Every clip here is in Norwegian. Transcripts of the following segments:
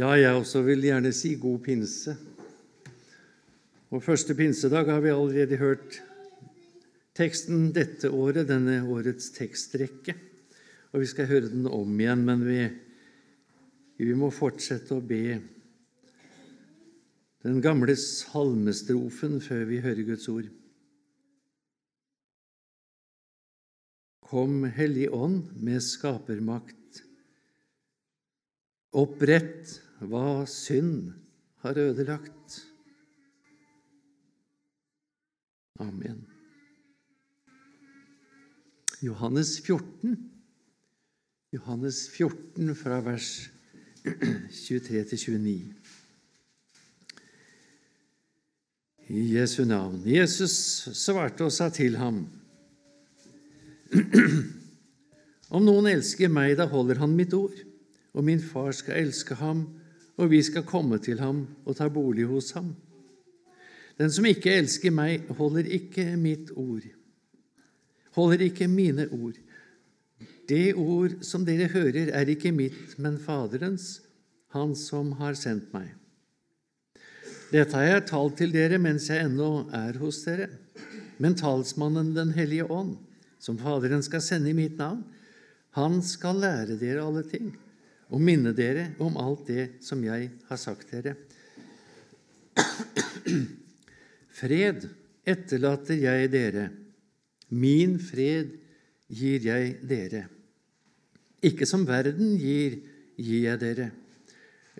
Ja, jeg også vil gjerne si god pinse. Og første pinsedag har vi allerede hørt teksten dette året, denne årets tekstrekke. Og vi skal høre den om igjen, men vi, vi må fortsette å be den gamle salmestrofen før vi hører Guds ord. Kom, Hellig Ånd, med skapermakt. Opprett hva synd har ødelagt. Amen. Johannes 14, Johannes 14 fra vers 23 til 29. I Jesu navn. Jesus svarte og sa til ham:" Om noen elsker meg, da holder han mitt ord og min far skal elske ham, og vi skal komme til ham og ta bolig hos ham. Den som ikke elsker meg, holder ikke mitt ord, holder ikke mine ord. Det ord som dere hører, er ikke mitt, men Faderens, Han som har sendt meg. Dette har jeg talt til dere mens jeg ennå er hos dere. Men talsmannen Den hellige ånd, som Faderen skal sende i mitt navn, han skal lære dere alle ting og minne dere om alt det som jeg har sagt dere. Fred etterlater jeg dere, min fred gir jeg dere. Ikke som verden gir, gir jeg dere.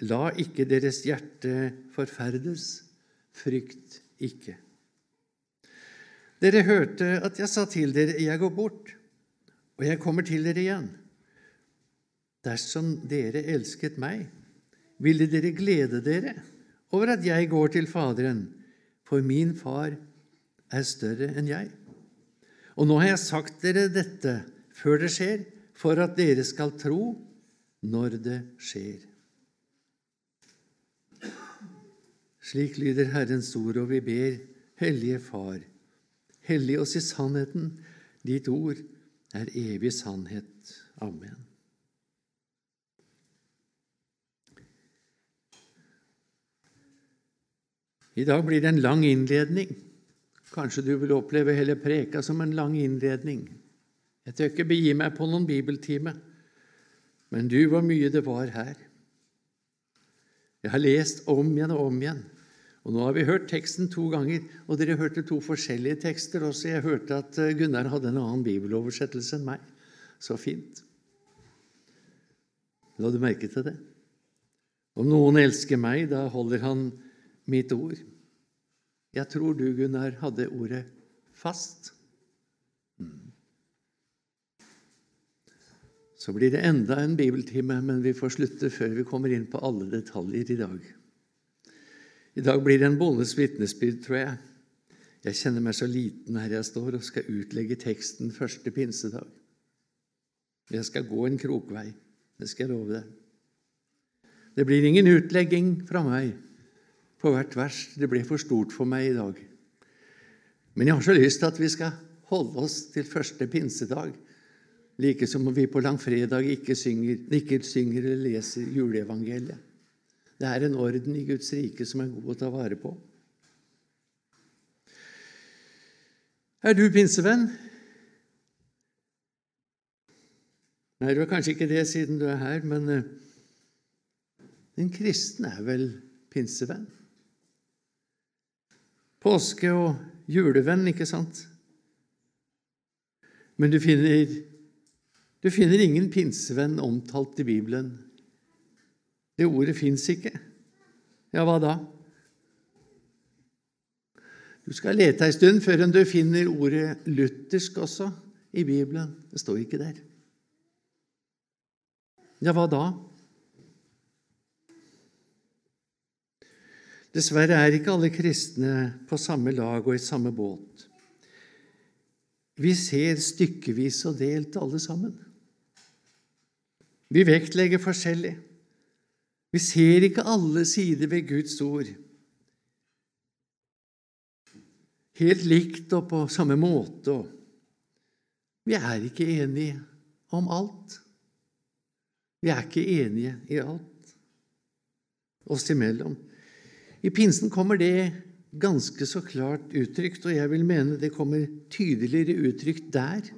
La ikke deres hjerte forferdes, frykt ikke. Dere hørte at jeg sa til dere, jeg går bort, og jeg kommer til dere igjen. Dersom dere elsket meg, ville dere glede dere over at jeg går til Faderen, for min far er større enn jeg. Og nå har jeg sagt dere dette før det skjer, for at dere skal tro når det skjer. Slik lyder Herrens ord, og vi ber, Hellige Far, hellig oss i sannheten. Ditt ord er evig sannhet. Amen. I dag blir det en lang innledning. Kanskje du vil oppleve hele preka som en lang innledning. Jeg tør ikke begi meg på noen bibeltime, men du, hvor mye det var her. Jeg har lest om igjen og om igjen. Og Nå har vi hørt teksten to ganger, og dere hørte to forskjellige tekster også. Jeg hørte at eh, Gunnar hadde en annen bibeloversettelse enn meg. Så fint. La du merke til det? Om noen elsker meg, da holder han mitt ord. Jeg tror du, Gunnar, hadde ordet fast. Så blir det enda en bibeltime, men vi får slutte før vi kommer inn på alle detaljer i dag. I dag blir det en bondes vitnesbyrd, tror jeg. Jeg kjenner meg så liten her jeg står og skal utlegge teksten første pinsedag. Jeg skal gå en krokvei, det skal jeg love deg. Det blir ingen utlegging fra meg på hvert vers. Det ble for stort for meg i dag. Men jeg har så lyst til at vi skal holde oss til første pinsedag, like som vi på langfredag ikke synger, ikke synger eller leser juleevangeliet. Det er en orden i Guds rike som er god å ta vare på. Er du pinsevenn? Nei, du er kanskje ikke det siden du er her, men uh, en kristen er vel pinsevenn? Påske- og julevenn, ikke sant? Men du finner, du finner ingen pinsevenn omtalt i Bibelen. Det ordet fins ikke. Ja, hva da? Du skal lete ei stund før du finner ordet luthersk også i Bibelen. Det står ikke der. Ja, hva da? Dessverre er ikke alle kristne på samme lag og i samme båt. Vi ser stykkevis og delt, alle sammen. Vi vektlegger forskjellig. Vi ser ikke alle sider ved Guds ord helt likt og på samme måte. Vi er ikke enige om alt. Vi er ikke enige i alt. oss imellom. I pinsen kommer det ganske så klart uttrykt, og jeg vil mene det kommer tydeligere uttrykt der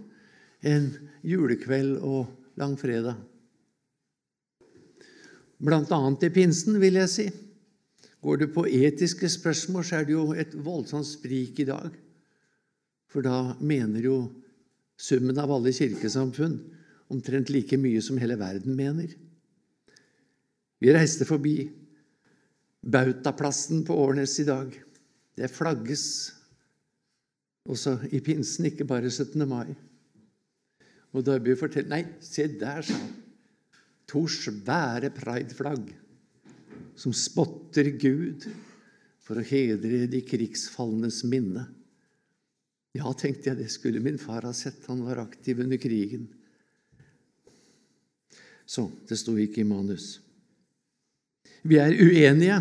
enn julekveld og langfredag. Blant annet i pinsen, vil jeg si. Går du på etiske spørsmål, så er det jo et voldsomt sprik i dag. For da mener jo summen av alle kirkesamfunn omtrent like mye som hele verden mener. Vi reiste forbi Bautaplassen på Årnes i dag. Det flagges også i pinsen, ikke bare 17. mai. Og Darby forteller Nei, se der, sa han. To svære prideflagg som spotter Gud for å hedre de krigsfalnes minne. Ja, tenkte jeg, det skulle min far ha sett. Han var aktiv under krigen. Så det sto ikke i manus. Vi er uenige.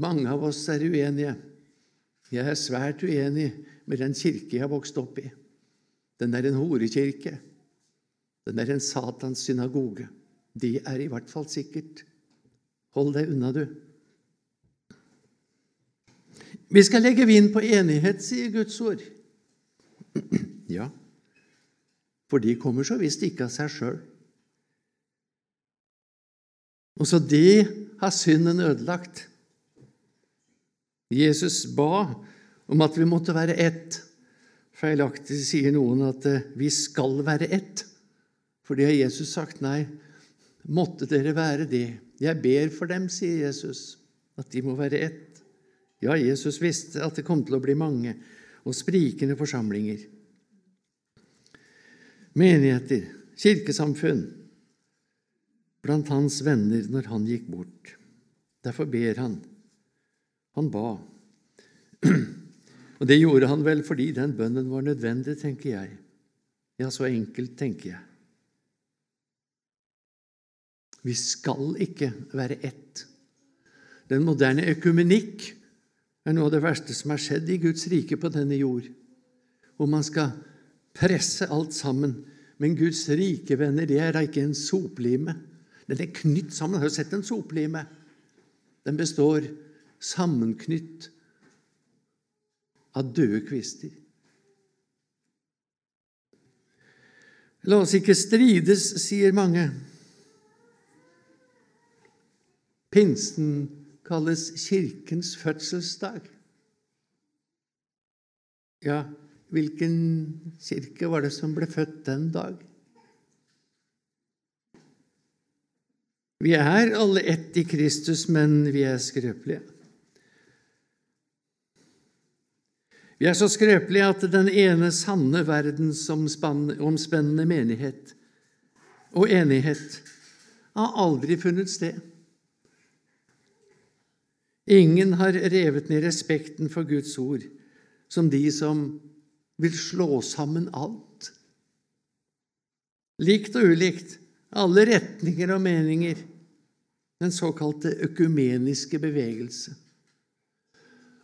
Mange av oss er uenige. Jeg er svært uenig med den kirke jeg har vokst opp i. Den er en horekirke. Den er en Satans synagoge. Det er i hvert fall sikkert. Hold deg unna, du. Vi skal legge vind på enighet, sier Guds ord. Ja, for de kommer så visst ikke av seg sjøl. Også det har synden ødelagt. Jesus ba om at vi måtte være ett. Feilaktig sier noen at eh, vi skal være ett. For det har Jesus sagt. Nei, måtte dere være det. Jeg ber for dem, sier Jesus, at de må være ett. Ja, Jesus visste at det kom til å bli mange og sprikende forsamlinger. Menigheter, kirkesamfunn, blant hans venner når han gikk bort. Derfor ber han. Han ba. Og det gjorde han vel fordi den bønnen var nødvendig, tenker jeg. Ja, så enkelt, tenker jeg. Vi skal ikke være ett. Den moderne økumenikk er noe av det verste som har skjedd i Guds rike på denne jord, hvor man skal presse alt sammen. Men Guds rike, venner, det er da ikke en soplime. Den er knytt sammen. Har du sett en soplime? Den består sammenknytt av døde kvister. La oss ikke strides, sier mange. Pinsen kalles Kirkens fødselsdag. Ja, hvilken kirke var det som ble født den dag? Vi er alle ett i Kristus, men vi er skrøpelige. Vi er så skrøpelige at den ene sanne verdensomspennende menighet og enighet har aldri funnet sted. Ingen har revet ned respekten for Guds ord som de som vil slå sammen alt. Likt og ulikt, alle retninger og meninger, den såkalte økumeniske bevegelse.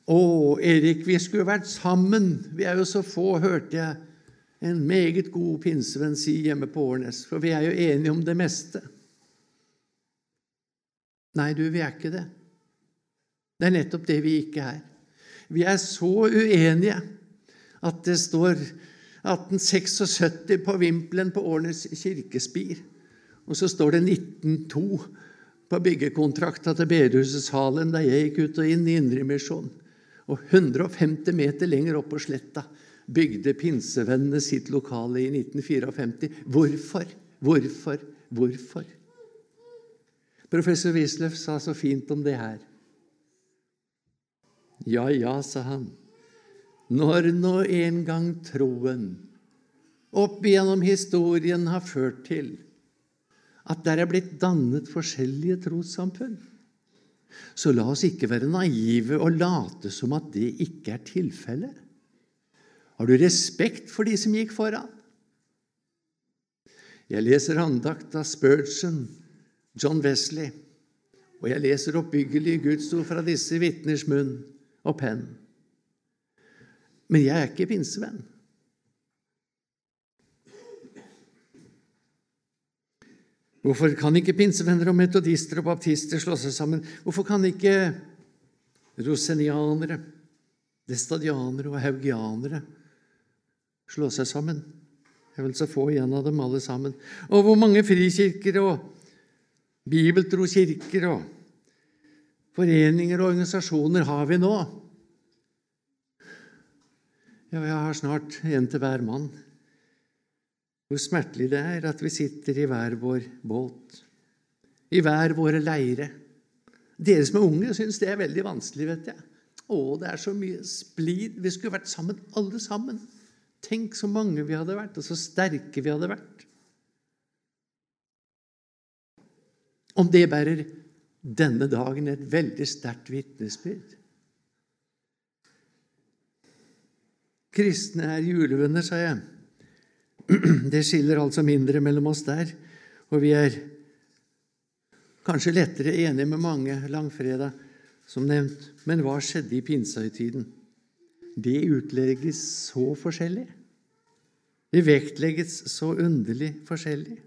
Å, Erik, vi skulle vært sammen, vi er jo så få, hørte jeg en meget god pinsevenn si hjemme på Årnes, for vi er jo enige om det meste. Nei, du, vi er ikke det. Det er nettopp det vi ikke er. Vi er så uenige at det står 1876 på vimpelen på Årnes kirkespir, og så står det 1902 på byggekontrakta til bedehuset Salem da jeg gikk ut og inn i Indremisjon. Og 150 meter lenger opp på sletta bygde pinsevennene sitt lokale i 1954. Hvorfor? Hvorfor? Hvorfor? Professor Wisløff sa så fint om det her. Ja, ja, sa han, når nå en gang troen opp igjennom historien har ført til at der er blitt dannet forskjellige trossamfunn, så la oss ikke være naive og late som at det ikke er tilfellet. Har du respekt for de som gikk foran? Jeg leser andakt av Spurgeon, John Wesley, og jeg leser oppbyggelige gudsord fra disse vitners munn og penn. Men jeg er ikke pinsevenn. Hvorfor kan ikke pinsevenner og metodister og baptister slå seg sammen? Hvorfor kan ikke rosenianere, destadianere og haugianere slå seg sammen? Jeg vil så få igjen av dem alle sammen. Og hvor mange frikirker og bibeltro kirker og foreninger og organisasjoner har vi nå? Ja, jeg har snart en til hver mann. Hvor smertelig det er at vi sitter i hver vår båt, i hver våre leire. Dere som er unge, syns det er veldig vanskelig, vet jeg. Å, det er så mye splid. Vi skulle vært sammen, alle sammen. Tenk så mange vi hadde vært, og så sterke vi hadde vært. Om det bærer denne dagen et veldig sterkt vitnesbyrd. Kristne er julevenner, sa jeg. Det skiller altså mindre mellom oss der, og vi er kanskje lettere enige med mange langfredag, som nevnt. Men hva skjedde i pinsehøytiden? Det utlegges så forskjellig. Det vektlegges så underlig forskjellig.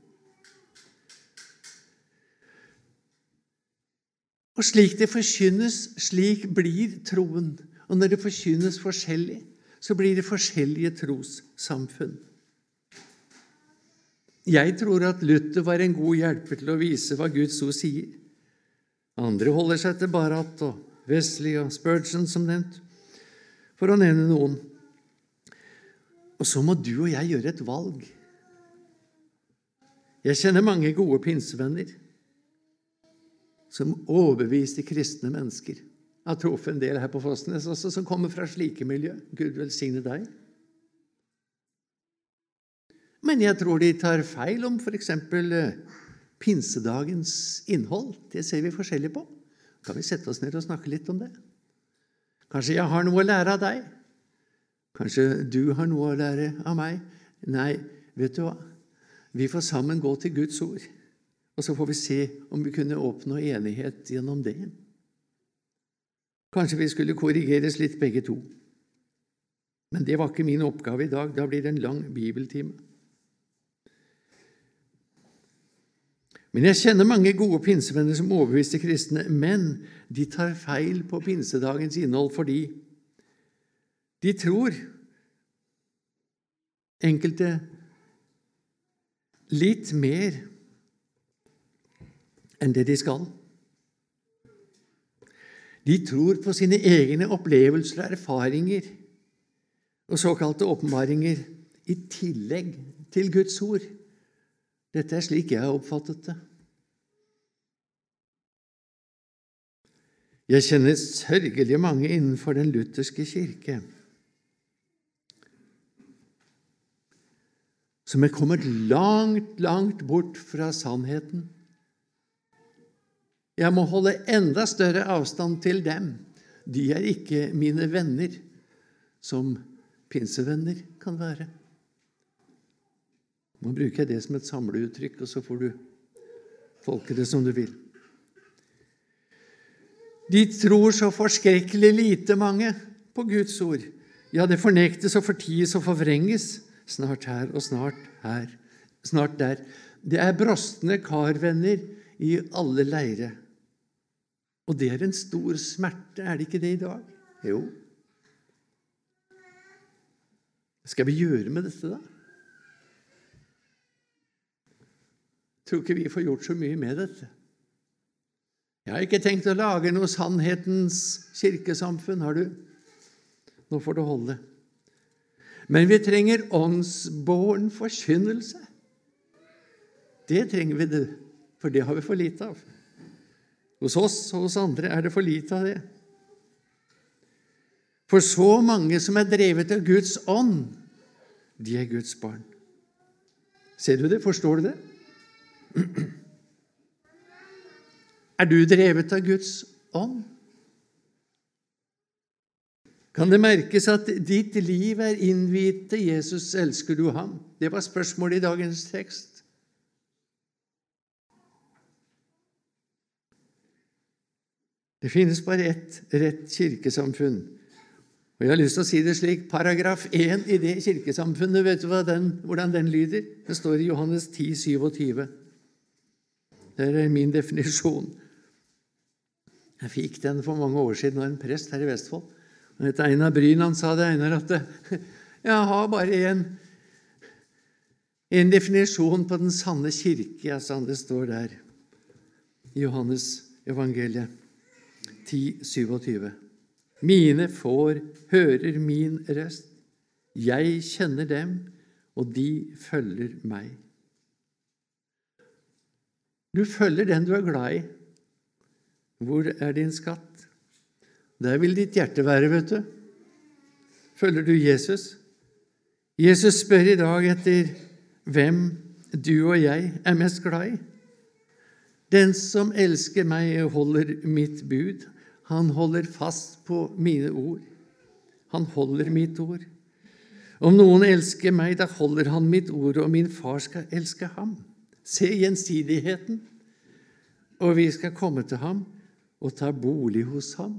Og slik det forkynnes, slik blir troen. Og når det forkynnes forskjellig, så blir det forskjellige trossamfunn. Jeg tror at Luther var en god hjelper til å vise hva Guds ord sier. Andre holder seg til Barat og Wesley og Spurgeon, som nevnt, for å nevne noen. Og så må du og jeg gjøre et valg. Jeg kjenner mange gode pinsevenner som overbeviste kristne mennesker. Jeg har truffet en del her på Fossnes også som kommer fra slike miljø. Gud velsigne deg. Men jeg tror de tar feil om f.eks. Eh, pinsedagens innhold. Det ser vi forskjellig på. Kan vi sette oss ned og snakke litt om det? Kanskje jeg har noe å lære av deg? Kanskje du har noe å lære av meg? Nei, vet du hva? Vi får sammen gå til Guds ord, og så får vi se om vi kunne oppnå enighet gjennom det. Kanskje vi skulle korrigeres litt, begge to. Men det var ikke min oppgave i dag. Da blir det en lang bibeltime. Men jeg kjenner mange gode pinsevenner som overbeviste kristne, men de tar feil på pinsedagens innhold fordi de tror enkelte litt mer enn det de skal. De tror på sine egne opplevelser og erfaringer og såkalte åpenbaringer i tillegg til Guds ord. Dette er slik jeg har oppfattet det. Jeg kjenner sørgelig mange innenfor den lutherske kirke som er kommet langt, langt bort fra sannheten. Jeg må holde enda større avstand til dem. De er ikke mine venner, som pinsevenner kan være. Nå bruker jeg det som et samleuttrykk, og så får du tolke det som du vil. De tror så forskrekkelig lite, mange, på Guds ord. Ja, det fornektes og forties og forvrenges, snart her og snart her, snart der. Det er brostne karvenner i alle leire. Og det er en stor smerte, er det ikke det i dag? Jo. Hva skal vi gjøre med dette, da? Tror ikke vi får gjort så mye med dette. Jeg har ikke tenkt å lage noe sannhetens kirkesamfunn, har du? Nå får det holde. Men vi trenger åndsbåren forkynnelse. Det trenger vi, for det har vi for lite av. Hos oss og hos andre er det for lite av det. For så mange som er drevet av Guds ånd, de er Guds barn. Ser du det? Forstår du det? Er du drevet av Guds ånd? Kan det merkes at ditt liv er innviet til Jesus, elsker du ham? Det var spørsmålet i dagens tekst. Det finnes bare ett rett kirkesamfunn. Og jeg har lyst til å si det slik, Paragraf 1 i det kirkesamfunnet, vet du den, hvordan den lyder? Det står i Johannes 10, 27. Det er min definisjon. Jeg fikk den for mange år siden av en prest her i Vestfold. Han het Einar Bryn. Han sa det, Einar, at jeg har bare en, en definisjon på den sanne kirke. Sa det står der i Johannes evangeliet 10, 27. Mine får hører min røst. Jeg kjenner dem, og de følger meg. Du følger den du er glad i. Hvor er din skatt? Der vil ditt hjerte være, vet du. Følger du Jesus? Jesus spør i dag etter hvem du og jeg er mest glad i. Den som elsker meg, holder mitt bud. Han holder fast på mine ord. Han holder mitt ord. Om noen elsker meg, da holder han mitt ord, og min far skal elske ham. Se gjensidigheten. Og vi skal komme til ham og ta bolig hos ham.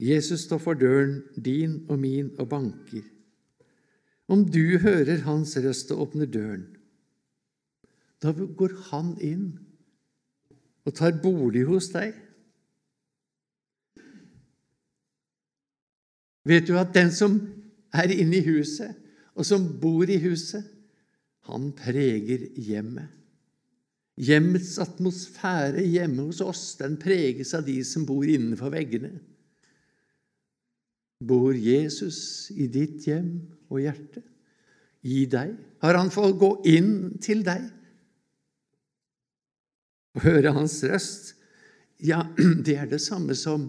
Jesus står for døren din og min og banker. Om du hører hans røst og åpner døren, da går han inn og tar bolig hos deg. Vet du at den som er inne i huset, og som bor i huset, han preger hjemmet. Hjemmets atmosfære hjemme hos oss den preges av de som bor innenfor veggene. Bor Jesus i ditt hjem og hjerte? I deg? Har han fått gå inn til deg og høre hans røst? Ja, det er det samme som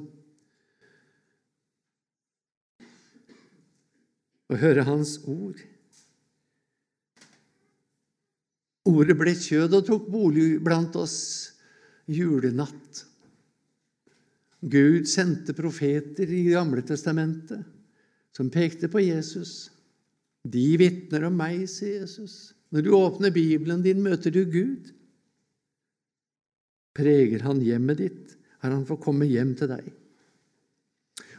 å høre hans ord. Ordet ble kjød og tok bolig blant oss julenatt. Gud sendte profeter i Gamle testamentet som pekte på Jesus. De vitner om meg, sier Jesus. Når du åpner Bibelen din, møter du Gud. Preger han hjemmet ditt, har han fått komme hjem til deg.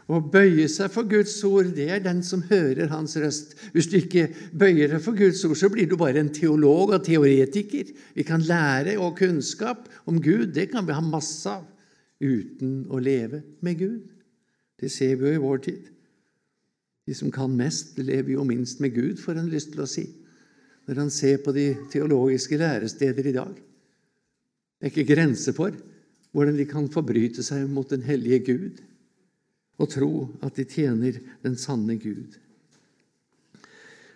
Å bøye seg for Guds ord, det er den som hører hans røst. Hvis du ikke bøyer deg for Guds ord, så blir du bare en teolog og teoretiker. Vi kan lære og kunnskap om Gud, det kan vi ha masse av, uten å leve med Gud. Det ser vi jo i vår tid. De som kan mest, lever jo minst med Gud, får en lyst til å si, når han ser på de teologiske læresteder i dag. Det er ikke grenser for hvordan de kan forbryte seg mot den hellige Gud og tro at de tjener den sanne Gud.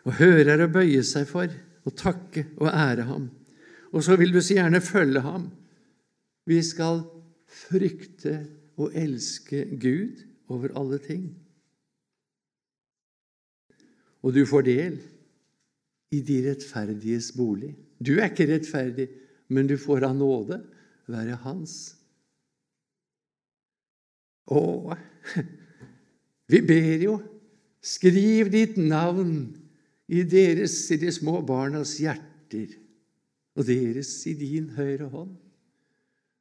Å høre er å bøye seg for, å takke og ære ham. Og så vil du så gjerne følge ham. Vi skal frykte og elske Gud over alle ting. Og du får del i de rettferdiges bolig. Du er ikke rettferdig, men du får av nåde være hans. Å, vi ber jo Skriv ditt navn i deres, i de små barnas hjerter, og deres i din høyre hånd,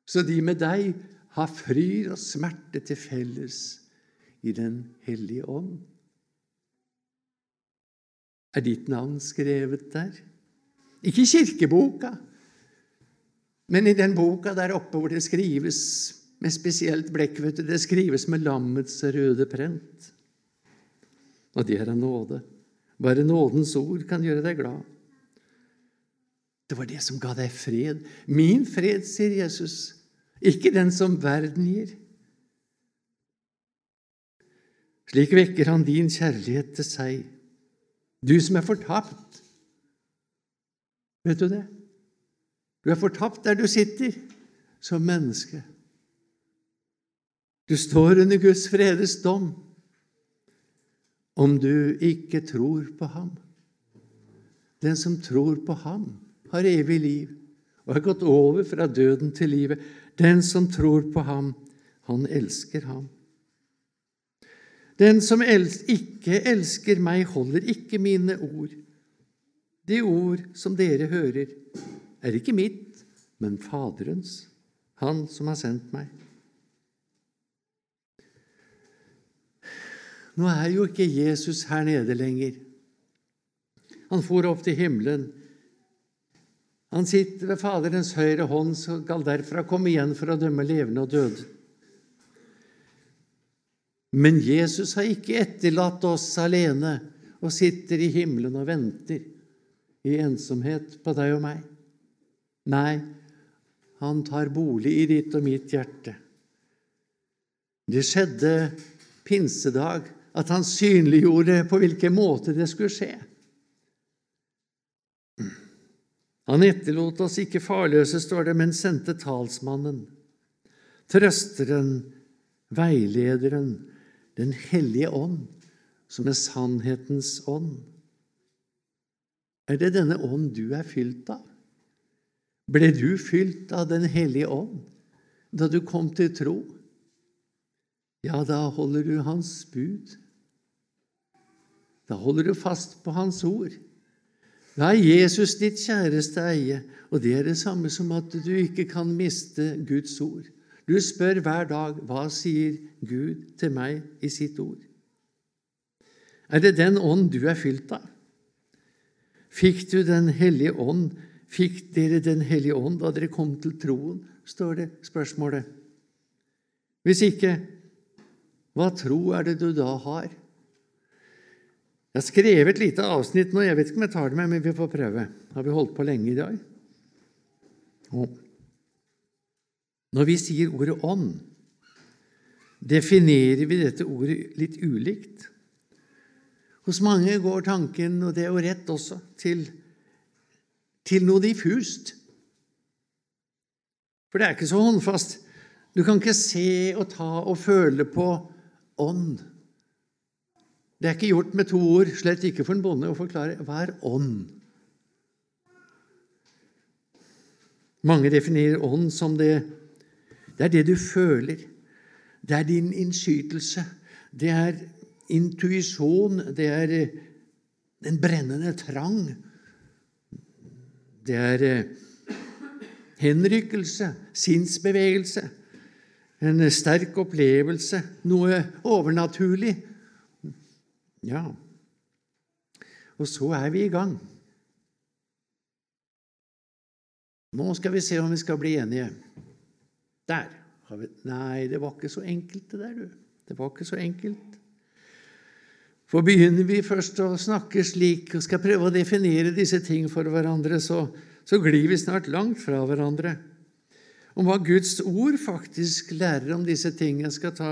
så de med deg har fryd og smerte til felles i Den hellige ånd. Er ditt navn skrevet der? Ikke i kirkeboka, men i den boka der oppe hvor det skrives med spesielt blekk. vet du. Det skrives med lammets røde prent. Og det er av nåde. Bare nådens ord kan gjøre deg glad. Det var det som ga deg fred. Min fred, sier Jesus, ikke den som verden gir. Slik vekker han din kjærlighet til seg, du som er fortapt. Vet du det? Du er fortapt der du sitter, som menneske. Du står under Guds fredes dom om du ikke tror på ham. Den som tror på ham, har evig liv og har gått over fra døden til livet. Den som tror på ham, han elsker ham. Den som ikke elsker meg, holder ikke mine ord. De ord som dere hører, er ikke mitt, men Faderens, Han som har sendt meg. Nå er jo ikke Jesus her nede lenger. Han for opp til himmelen. Han sitter ved Faderens høyre hånd, så skal derfra komme igjen for å dømme levende og døde. Men Jesus har ikke etterlatt oss alene og sitter i himmelen og venter i ensomhet på deg og meg. Nei, han tar bolig i ditt og mitt hjerte. Det skjedde pinsedag at han synliggjorde på hvilken måte det skulle skje. Han etterlot oss ikke farløse, står det, men sendte talsmannen, trøsteren, veilederen, Den hellige ånd, som er sannhetens ånd. Er det denne ånd du er fylt av? Ble du fylt av Den hellige ånd da du kom til tro? Ja, da holder du Hans bud. Da holder du fast på Hans ord. Da er Jesus ditt kjæreste eie, og det er det samme som at du ikke kan miste Guds ord. Du spør hver dag hva sier Gud til meg i sitt ord. Er det den ånd du er fylt av? Fikk du Den hellige ånd? Fikk dere Den hellige ånd da dere kom til troen? står det spørsmålet. Hvis ikke, hva tro er det du da har? Jeg har skrevet et lite avsnitt nå. Jeg vet ikke om jeg tar det med, men vi får prøve. Har vi holdt på lenge i dag? Og når vi sier ordet ånd, definerer vi dette ordet litt ulikt. Hos mange går tanken, og det er jo rett også, til, til noe diffust. For det er ikke så håndfast. Du kan ikke se og ta og føle på ånd. Det er ikke gjort med to ord, slett ikke for en bonde, å forklare hva er ånd. Mange definerer ånd som det Det er det du føler. Det er din innskytelse. Det er intuisjon. Det er eh, en brennende trang. Det er eh, henrykkelse, sinnsbevegelse, en sterk opplevelse, noe overnaturlig ja, og så er vi i gang. Nå skal vi se om vi skal bli enige. Der Nei, det var ikke så enkelt, det der, du. Det var ikke så enkelt. For begynner vi først å snakke slik og skal prøve å definere disse ting for hverandre, så, så glir vi snart langt fra hverandre. Om hva Guds ord faktisk lærer om disse ting. Jeg skal ta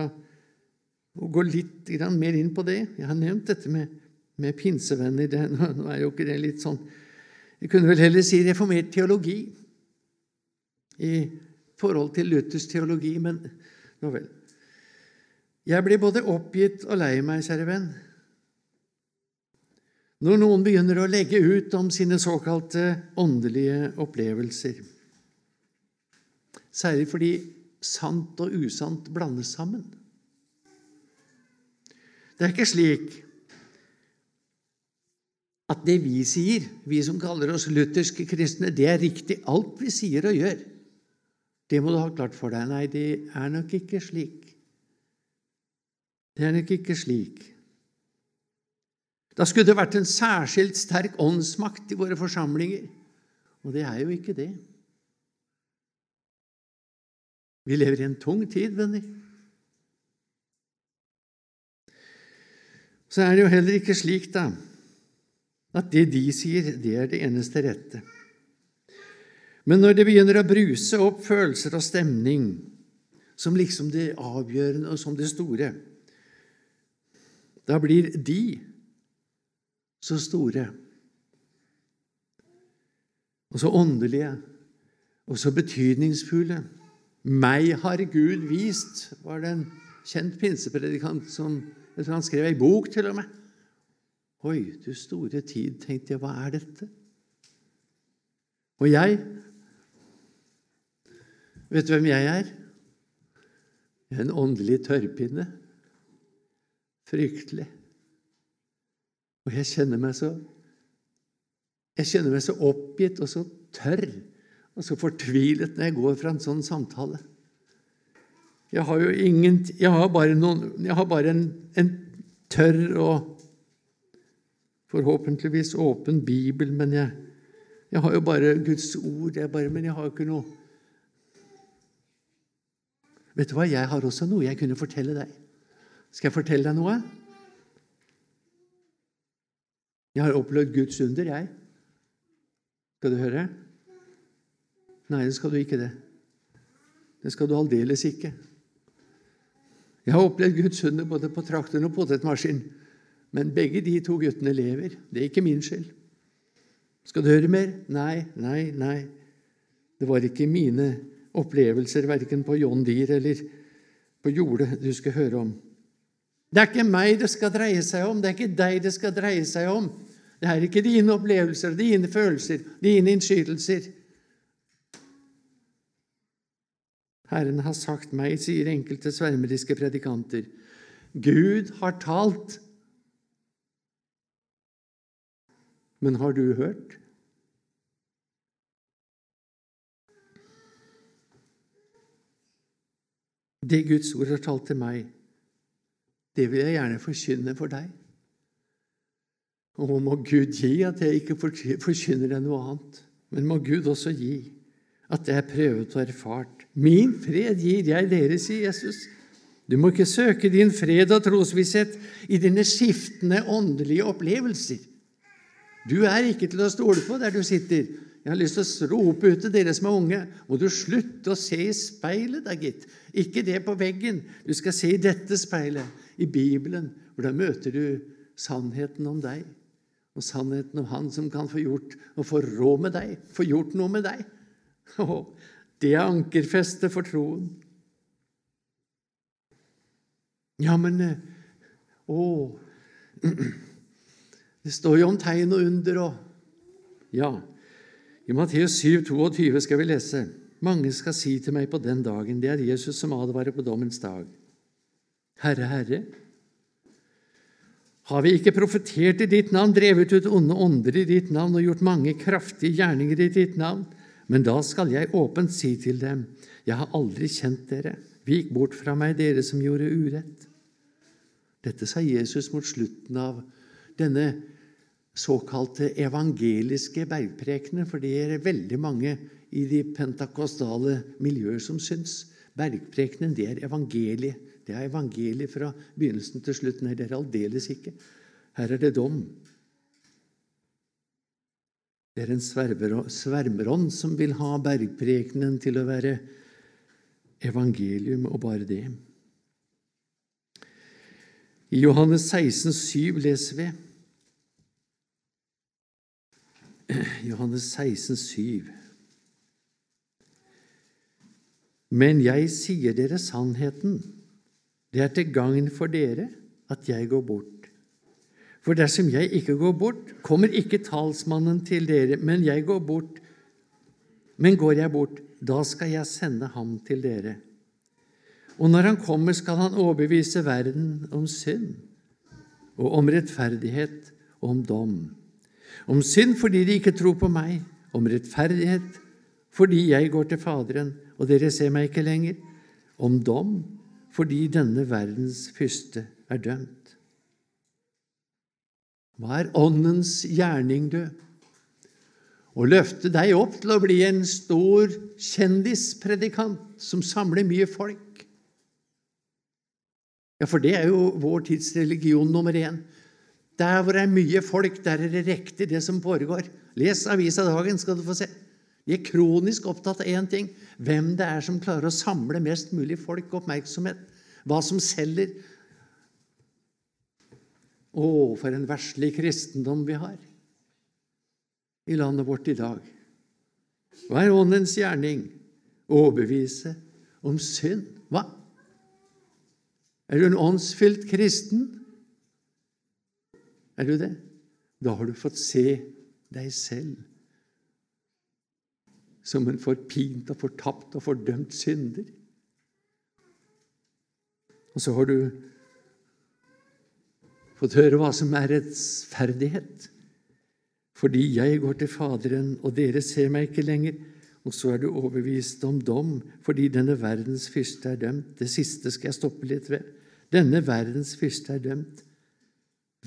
og gå litt mer inn på det. Jeg har nevnt dette med, med pinsevenner. Det, nå er jo ikke det litt sånn Jeg kunne vel heller si reformert teologi i forhold til Luthers teologi, men nå vel. Jeg blir både oppgitt og lei meg, kjære venn, når noen begynner å legge ut om sine såkalte åndelige opplevelser. Særlig fordi sant og usant blandes sammen. Det er ikke slik at det vi sier, vi som kaller oss lutherske kristne, det er riktig alt vi sier og gjør. Det må du ha klart for deg. Nei, det er nok ikke slik. Det er nok ikke slik. Da skulle det vært en særskilt sterk åndsmakt i våre forsamlinger, og det er jo ikke det. Vi lever i en tung tid, venner. Så er det jo heller ikke slik da, at det de sier, det er det eneste rette. Men når det begynner å bruse opp følelser og stemning som liksom det avgjørende og som det store, da blir de så store og så åndelige og så betydningsfulle. Meg har Gud vist, var det en kjent pinsepredikant som han skrev ei bok, til og med. Oi, du store tid, tenkte jeg, hva er dette? Og jeg Vet du hvem jeg er? En åndelig tørrpinne. Fryktelig. Og jeg kjenner meg så Jeg kjenner meg så oppgitt og så tørr og så fortvilet når jeg går fra en sånn samtale. Jeg har jo ingen Jeg har bare, noen, jeg har bare en, en, tørr og forhåpentligvis åpen bibel, men jeg Jeg har jo bare Guds ord, jeg bare, men jeg har jo ikke noe Vet du hva, jeg har også noe jeg kunne fortelle deg. Skal jeg fortelle deg noe? Jeg har opplevd Guds under, jeg. Skal du høre? Nei, det skal du ikke det. Det skal du aldeles ikke. Jeg har opplevd Guds under både på traktoren og potetmaskin. Men begge de to guttene lever. Det er ikke min skyld. Skal du høre mer? Nei, nei, nei. Det var ikke mine opplevelser, verken på John Deere eller på jordet, du skal høre om. Det er ikke meg det skal dreie seg om, det er ikke deg det skal dreie seg om. Det er ikke dine opplevelser, dine følelser, dine innskytelser. Herren har sagt meg, sier enkelte svermeriske predikanter. Gud har talt. Men har du hørt? Det Guds ord har talt til meg, det vil jeg gjerne forkynne for deg. Og må Gud gi at jeg ikke forkynner deg noe annet, men må Gud også gi at jeg er prøvet og erfart. Min fred gir jeg dere, sier Jesus. Du må ikke søke din fred og trosvisshet i dine skiftende åndelige opplevelser. Du er ikke til å stole på der du sitter. Jeg har lyst til å rope ut til dere som er unge, må du slutte å se i speilet, da, gitt. Ikke det på veggen. Du skal se i dette speilet, i Bibelen, hvor da møter du sannheten om deg. Og sannheten om Han som kan få gjort og få råd med deg, få gjort noe med deg. Det er ankerfestet for troen. Ja, men eh, Å Det står jo om tegn og under og Ja, i Matteus 7, 22 skal vi lese. Mange skal si til meg på den dagen Det er Jesus som advarer på dommens dag. Herre, Herre, har vi ikke profetert i ditt navn, drevet ut onde ånder i ditt navn og gjort mange kraftige gjerninger i ditt navn? Men da skal jeg åpent si til dem, jeg har aldri kjent dere. Vik bort fra meg, dere som gjorde urett. Dette sa Jesus mot slutten av denne såkalte evangeliske bergprekene, for det er veldig mange i de pentakostale miljøer som syns. Bergprekenen, det er evangeliet. Det er evangeliet fra begynnelsen til slutten. Nei, det er aldeles ikke. Her er det dom. Det er en svermerånd som vil ha bergprekenen til å være evangelium, og bare det. I Johannes 16, 7 leser vi Johannes 16, 7. Men jeg sier dere sannheten. Det er til gagn for dere at jeg går bort. For dersom jeg ikke går bort, kommer ikke talsmannen til dere, men jeg går bort. Men går jeg bort, da skal jeg sende ham til dere. Og når han kommer, skal han overbevise verden om synd og om rettferdighet og om dom. Om synd fordi de ikke tror på meg, om rettferdighet fordi jeg går til Faderen, og dere ser meg ikke lenger, om dom fordi denne verdens fyrste er dømt. Hva er Åndens gjerning, du? Å løfte deg opp til å bli en stor kjendispredikant som samler mye folk. Ja, for det er jo vår tids religion nummer én. Der hvor det er mye folk, der er det riktig, det som foregår. Les avisa Dagen, skal du få se. De er kronisk opptatt av én ting hvem det er som klarer å samle mest mulig folk og oppmerksomhet. Hva som selger. Å, for en verslig kristendom vi har i landet vårt i dag. Hva er åndens gjerning? Overbevise om synd. Hva? Er du en åndsfylt kristen? Er du det? Da har du fått se deg selv som en forpint og fortapt og fordømt synder. Og så har du fått høre hva som er rettferdighet. Fordi jeg går til Faderen, og dere ser meg ikke lenger. Og så er du overbevist om dom, fordi denne verdens fyrste er dømt. Det siste skal jeg stoppe litt ved. Denne verdens fyrste er dømt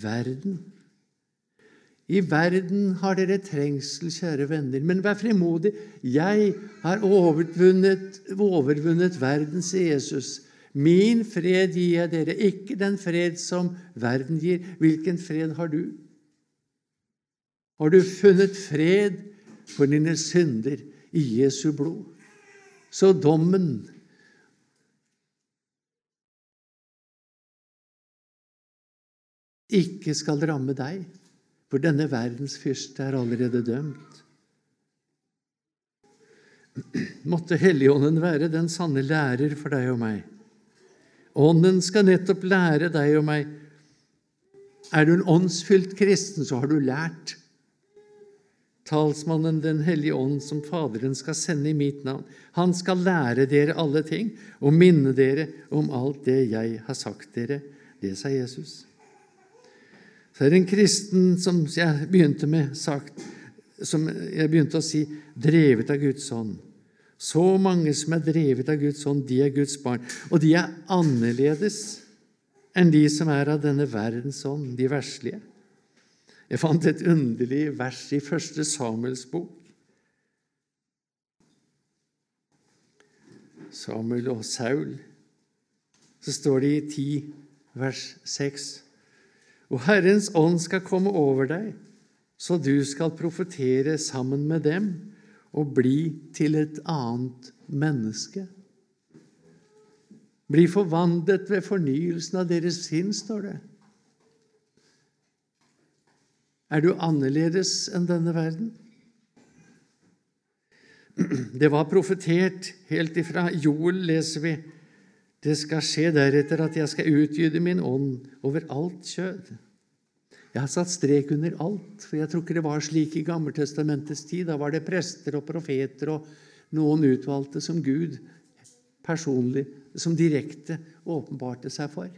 verden. I verden har dere trengsel, kjære venner, men vær frimodig. Jeg har overvunnet, overvunnet verdens Jesus. Min fred gir jeg dere, ikke den fred som verden gir. Hvilken fred har du? Har du funnet fred for dine synder i Jesu blod? Så dommen ikke skal ramme deg, for denne verdens fyrste er allerede dømt. Måtte Helligånden være den sanne lærer for deg og meg. Ånden skal nettopp lære deg og meg. Er du en åndsfylt kristen, så har du lært. Talsmannen Den hellige ånd, som Faderen skal sende i mitt navn, han skal lære dere alle ting og minne dere om alt det jeg har sagt dere. Det sa Jesus. Så er det en kristen, som jeg begynte med, sagt, som jeg begynte å si, drevet av Guds ånd. Så mange som er drevet av Guds ånd, de er Guds barn. Og de er annerledes enn de som er av denne verdens ånd, de verslige. Jeg fant et underlig vers i første Samuels bok. Samuel og Saul. Så står det i 10, vers 6. Og Herrens ånd skal komme over deg, så du skal profetere sammen med dem og bli til et annet menneske. Bli forvandlet ved fornyelsen av deres sinn, står det. Er du annerledes enn denne verden? Det var profetert helt ifra Joel, leser vi. Det skal skje deretter at jeg skal utgyde min ånd over alt kjød. Jeg har satt strek under alt, for jeg tror ikke det var slik i Gammeltestamentets tid. Da var det prester og profeter og noen utvalgte som Gud personlig, som direkte åpenbarte seg for.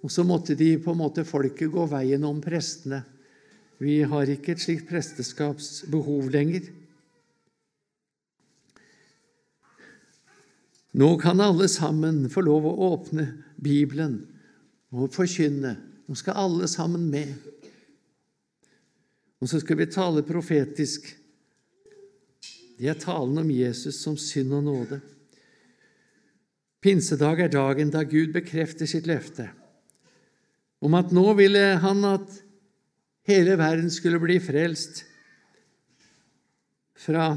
Og så måtte de på en måte folket gå veien om prestene. Vi har ikke et slikt presteskapsbehov lenger. Nå kan alle sammen få lov å åpne Bibelen og forkynne. Nå skal alle sammen med. Og så skal vi tale profetisk. Det er talen om Jesus som synd og nåde. Pinsedag er dagen da Gud bekrefter sitt løfte om at nå ville han at hele verden skulle bli frelst fra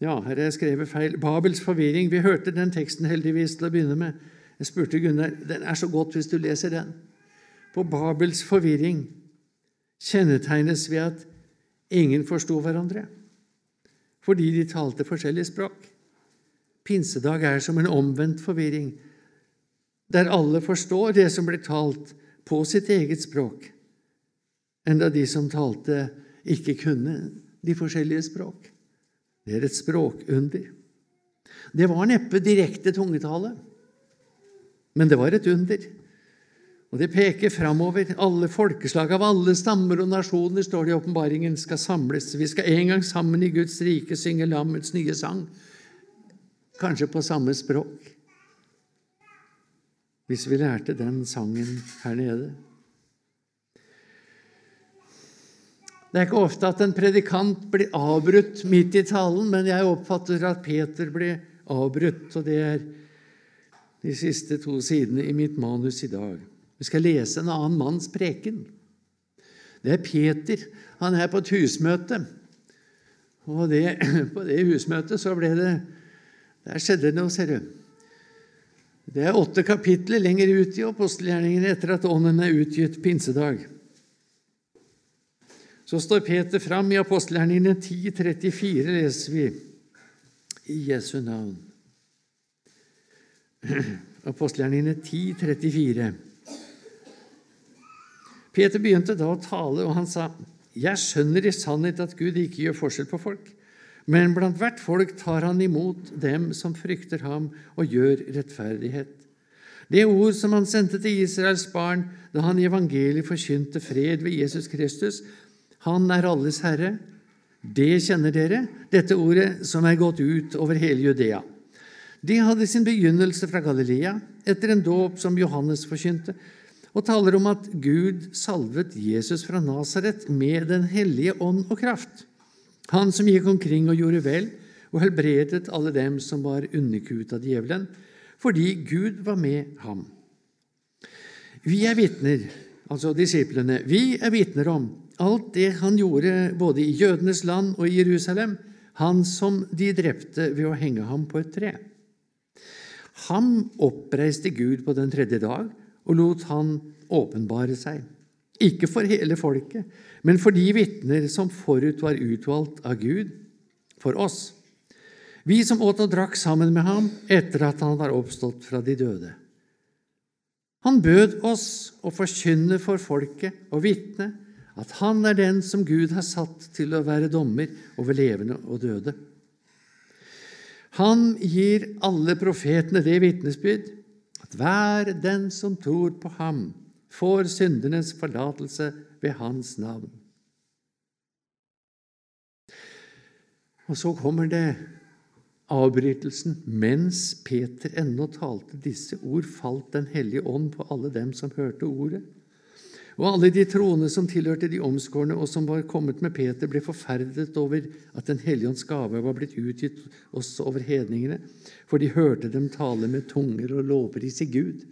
ja, her er jeg skrevet feil. Babels forvirring. Vi hørte den teksten heldigvis til å begynne med. Jeg spurte Gunnar den er så godt hvis du leser den. På Babels forvirring kjennetegnes ved at ingen forsto hverandre fordi de talte forskjellig språk. Pinsedag er som en omvendt forvirring, der alle forstår det som blir talt på sitt eget språk, enda de som talte, ikke kunne de forskjellige språk. Det er et språkunder. Det var neppe direkte tungetale, men det var et under. Og det peker framover. Alle folkeslag av alle stammer og nasjoner, står det i åpenbaringen, skal samles. Vi skal en gang sammen i Guds rike synge lammets nye sang. Kanskje på samme språk. Hvis vi lærte den sangen her nede. Det er ikke ofte at en predikant blir avbrutt midt i talen, men jeg oppfatter at Peter ble avbrutt, og det er de siste to sidene i mitt manus i dag. Vi skal lese en annen manns preken. Det er Peter. Han er på et husmøte. Og det, på det husmøtet så ble det Der skjedde det noe, ser du. Det er åtte kapitler lenger ut i apostelgjerningene etter at Ånden er utgitt pinsedag. Så står Peter fram i apostelgjerningene 10.34, leser vi, i Jesu navn. Apostelgjerningene 10.34. Peter begynte da å tale, og han sa, 'Jeg skjønner i sannhet at Gud ikke gjør forskjell på folk.' Men blant hvert folk tar han imot dem som frykter ham, og gjør rettferdighet. Det ord som han sendte til Israels barn da han i evangeliet forkynte fred ved Jesus Kristus, han er alles herre. Det kjenner dere, dette ordet som er gått ut over hele Judea. De hadde sin begynnelse fra Galilea, etter en dåp som Johannes forkynte. Og taler om at Gud salvet Jesus fra Nasaret med Den hellige ånd og kraft. Han som gikk omkring og gjorde vel og helbredet alle dem som var underkuet av djevelen, fordi Gud var med ham. Vi er vitner, altså disiplene, vi er vitner om alt det han gjorde både i jødenes land og i Jerusalem, han som de drepte ved å henge ham på et tre. Ham oppreiste Gud på den tredje dag og lot han åpenbare seg, ikke for hele folket, men for de vitner som forut var utvalgt av Gud, for oss, vi som åt og drakk sammen med ham etter at han var oppstått fra de døde. Han bød oss å forkynne for folket og vitne at han er den som Gud har satt til å være dommer over levende og døde. Han gir alle profetene det vitnesbyrd hver den som tror på ham, får syndernes forlatelse ved hans navn. Og så kommer det avbrytelsen. Mens Peter ennå talte disse ord, falt Den hellige ånd på alle dem som hørte ordet. Og alle de troende som tilhørte de omskårne, og som var kommet med Peter, ble forferdet over at Den hellige ånds gave var blitt utgitt også over hedningene, for de hørte dem tale med tunger og lovprise Gud.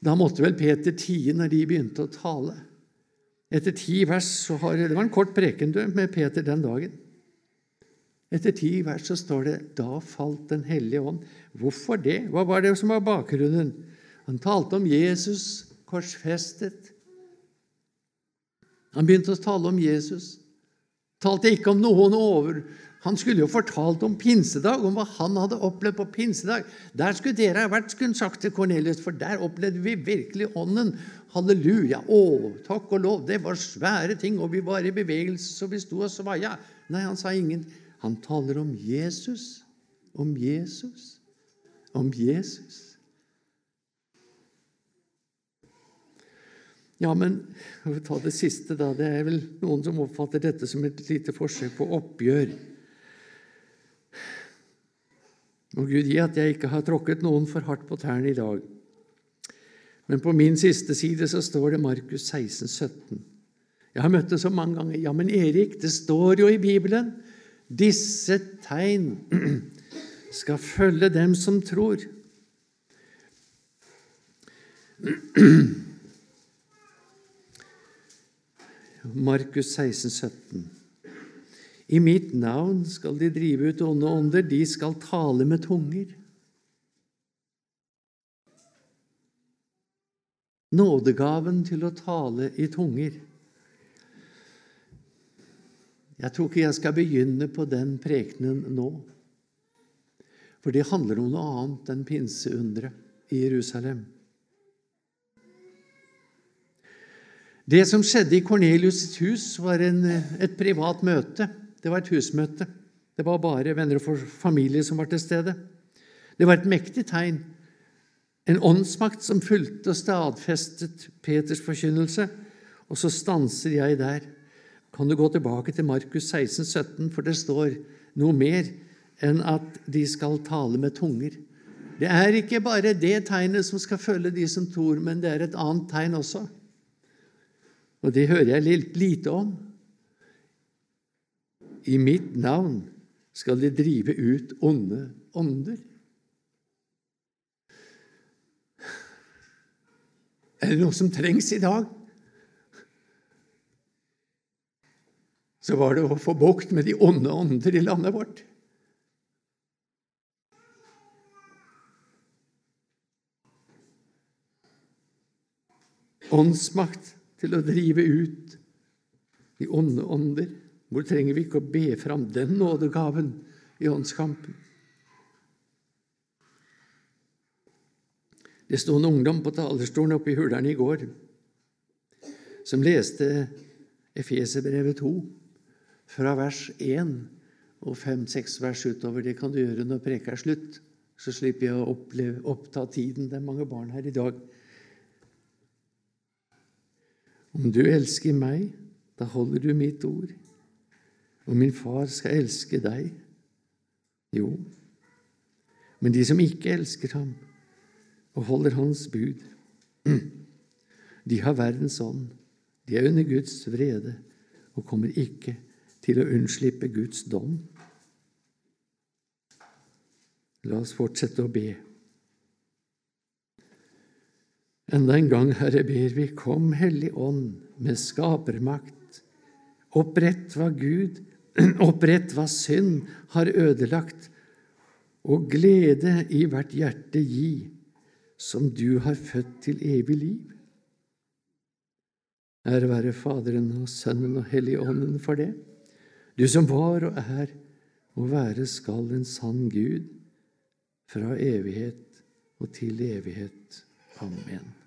Da måtte vel Peter tie når de begynte å tale. Etter ti vers så har, Det var en kort preken med Peter den dagen. Etter ti vers så står det da falt Den hellige ånd. Hvorfor det? Hva var det som var bakgrunnen? Han talte om Jesus korsfestet. Han begynte å tale om Jesus. Talte ikke om noen over. Han skulle jo fortalt om pinsedag, om hva han hadde opplevd på pinsedag. Der skulle dere ha vært, skulle han sagt til Kornelius, for der opplevde vi virkelig Ånden. Halleluja! Å, takk og lov! Det var svære ting, og vi var i bevegelse, så vi sto og svaia. Nei, han sa ingen. Han taler om Jesus. Om Jesus. Om Jesus. Ja, men vi ta det siste, da. Det er vel noen som oppfatter dette som et lite forsøk på oppgjør. Må Gud gi at jeg ikke har tråkket noen for hardt på tærne i dag. Men på min siste side så står det Markus 16, 17. Jeg har møtt det så mange ganger. Ja, men Erik, det står jo i Bibelen disse tegn skal følge dem som tror. Markus 16, 17. I mitt navn skal de drive ut onde ånder, de skal tale med tunger. Nådegaven til å tale i tunger. Jeg tror ikke jeg skal begynne på den prekenen nå, for det handler om noe annet enn pinseunderet i Jerusalem. Det som skjedde i Kornelius' hus, var en, et privat møte. Det var et husmøte. Det var bare venner og familie som var til stede. Det var et mektig tegn. En åndsmakt som fulgte og stadfestet Peters forkynnelse. Og så stanser jeg der. Kan du gå tilbake til Markus 16, 17, for det står noe mer enn at de skal tale med tunger. Det er ikke bare det tegnet som skal følge de som tror, men det er et annet tegn også. Og det hører jeg litt lite om. I mitt navn skal de drive ut onde ånder. Er det noe som trengs i dag? Så var det å få bukt med de onde ånder i landet vårt. Åndsmakt til å drive ut de onde ånder. Hvor trenger vi ikke å be fram den nådegaven i åndskampen? Det sto en ungdom på talerstolen oppe i Hurdalen i går som leste Efeserbrevet 2 fra vers 1 og 5-6 vers utover. Det kan du gjøre når preka er slutt, så slipper jeg å oppleve, oppta tiden. Det er mange barn her i dag om du elsker meg, da holder du mitt ord. Og min far skal elske deg. Jo, men de som ikke elsker ham og holder hans bud, De har verdens ånd. De er under Guds vrede og kommer ikke til å unnslippe Guds dom. La oss fortsette å be. Enda en gang, Herre, ber vi, kom, Hellig Ånd, med skapermakt. Opprett hva Gud, opprett hva synd har ødelagt, og glede i hvert hjerte gi, som du har født til evig liv. Ære være Faderen og Sønnen og Helligånden for det, du som var og er og være skal en sann Gud, fra evighet og til evighet. Amen.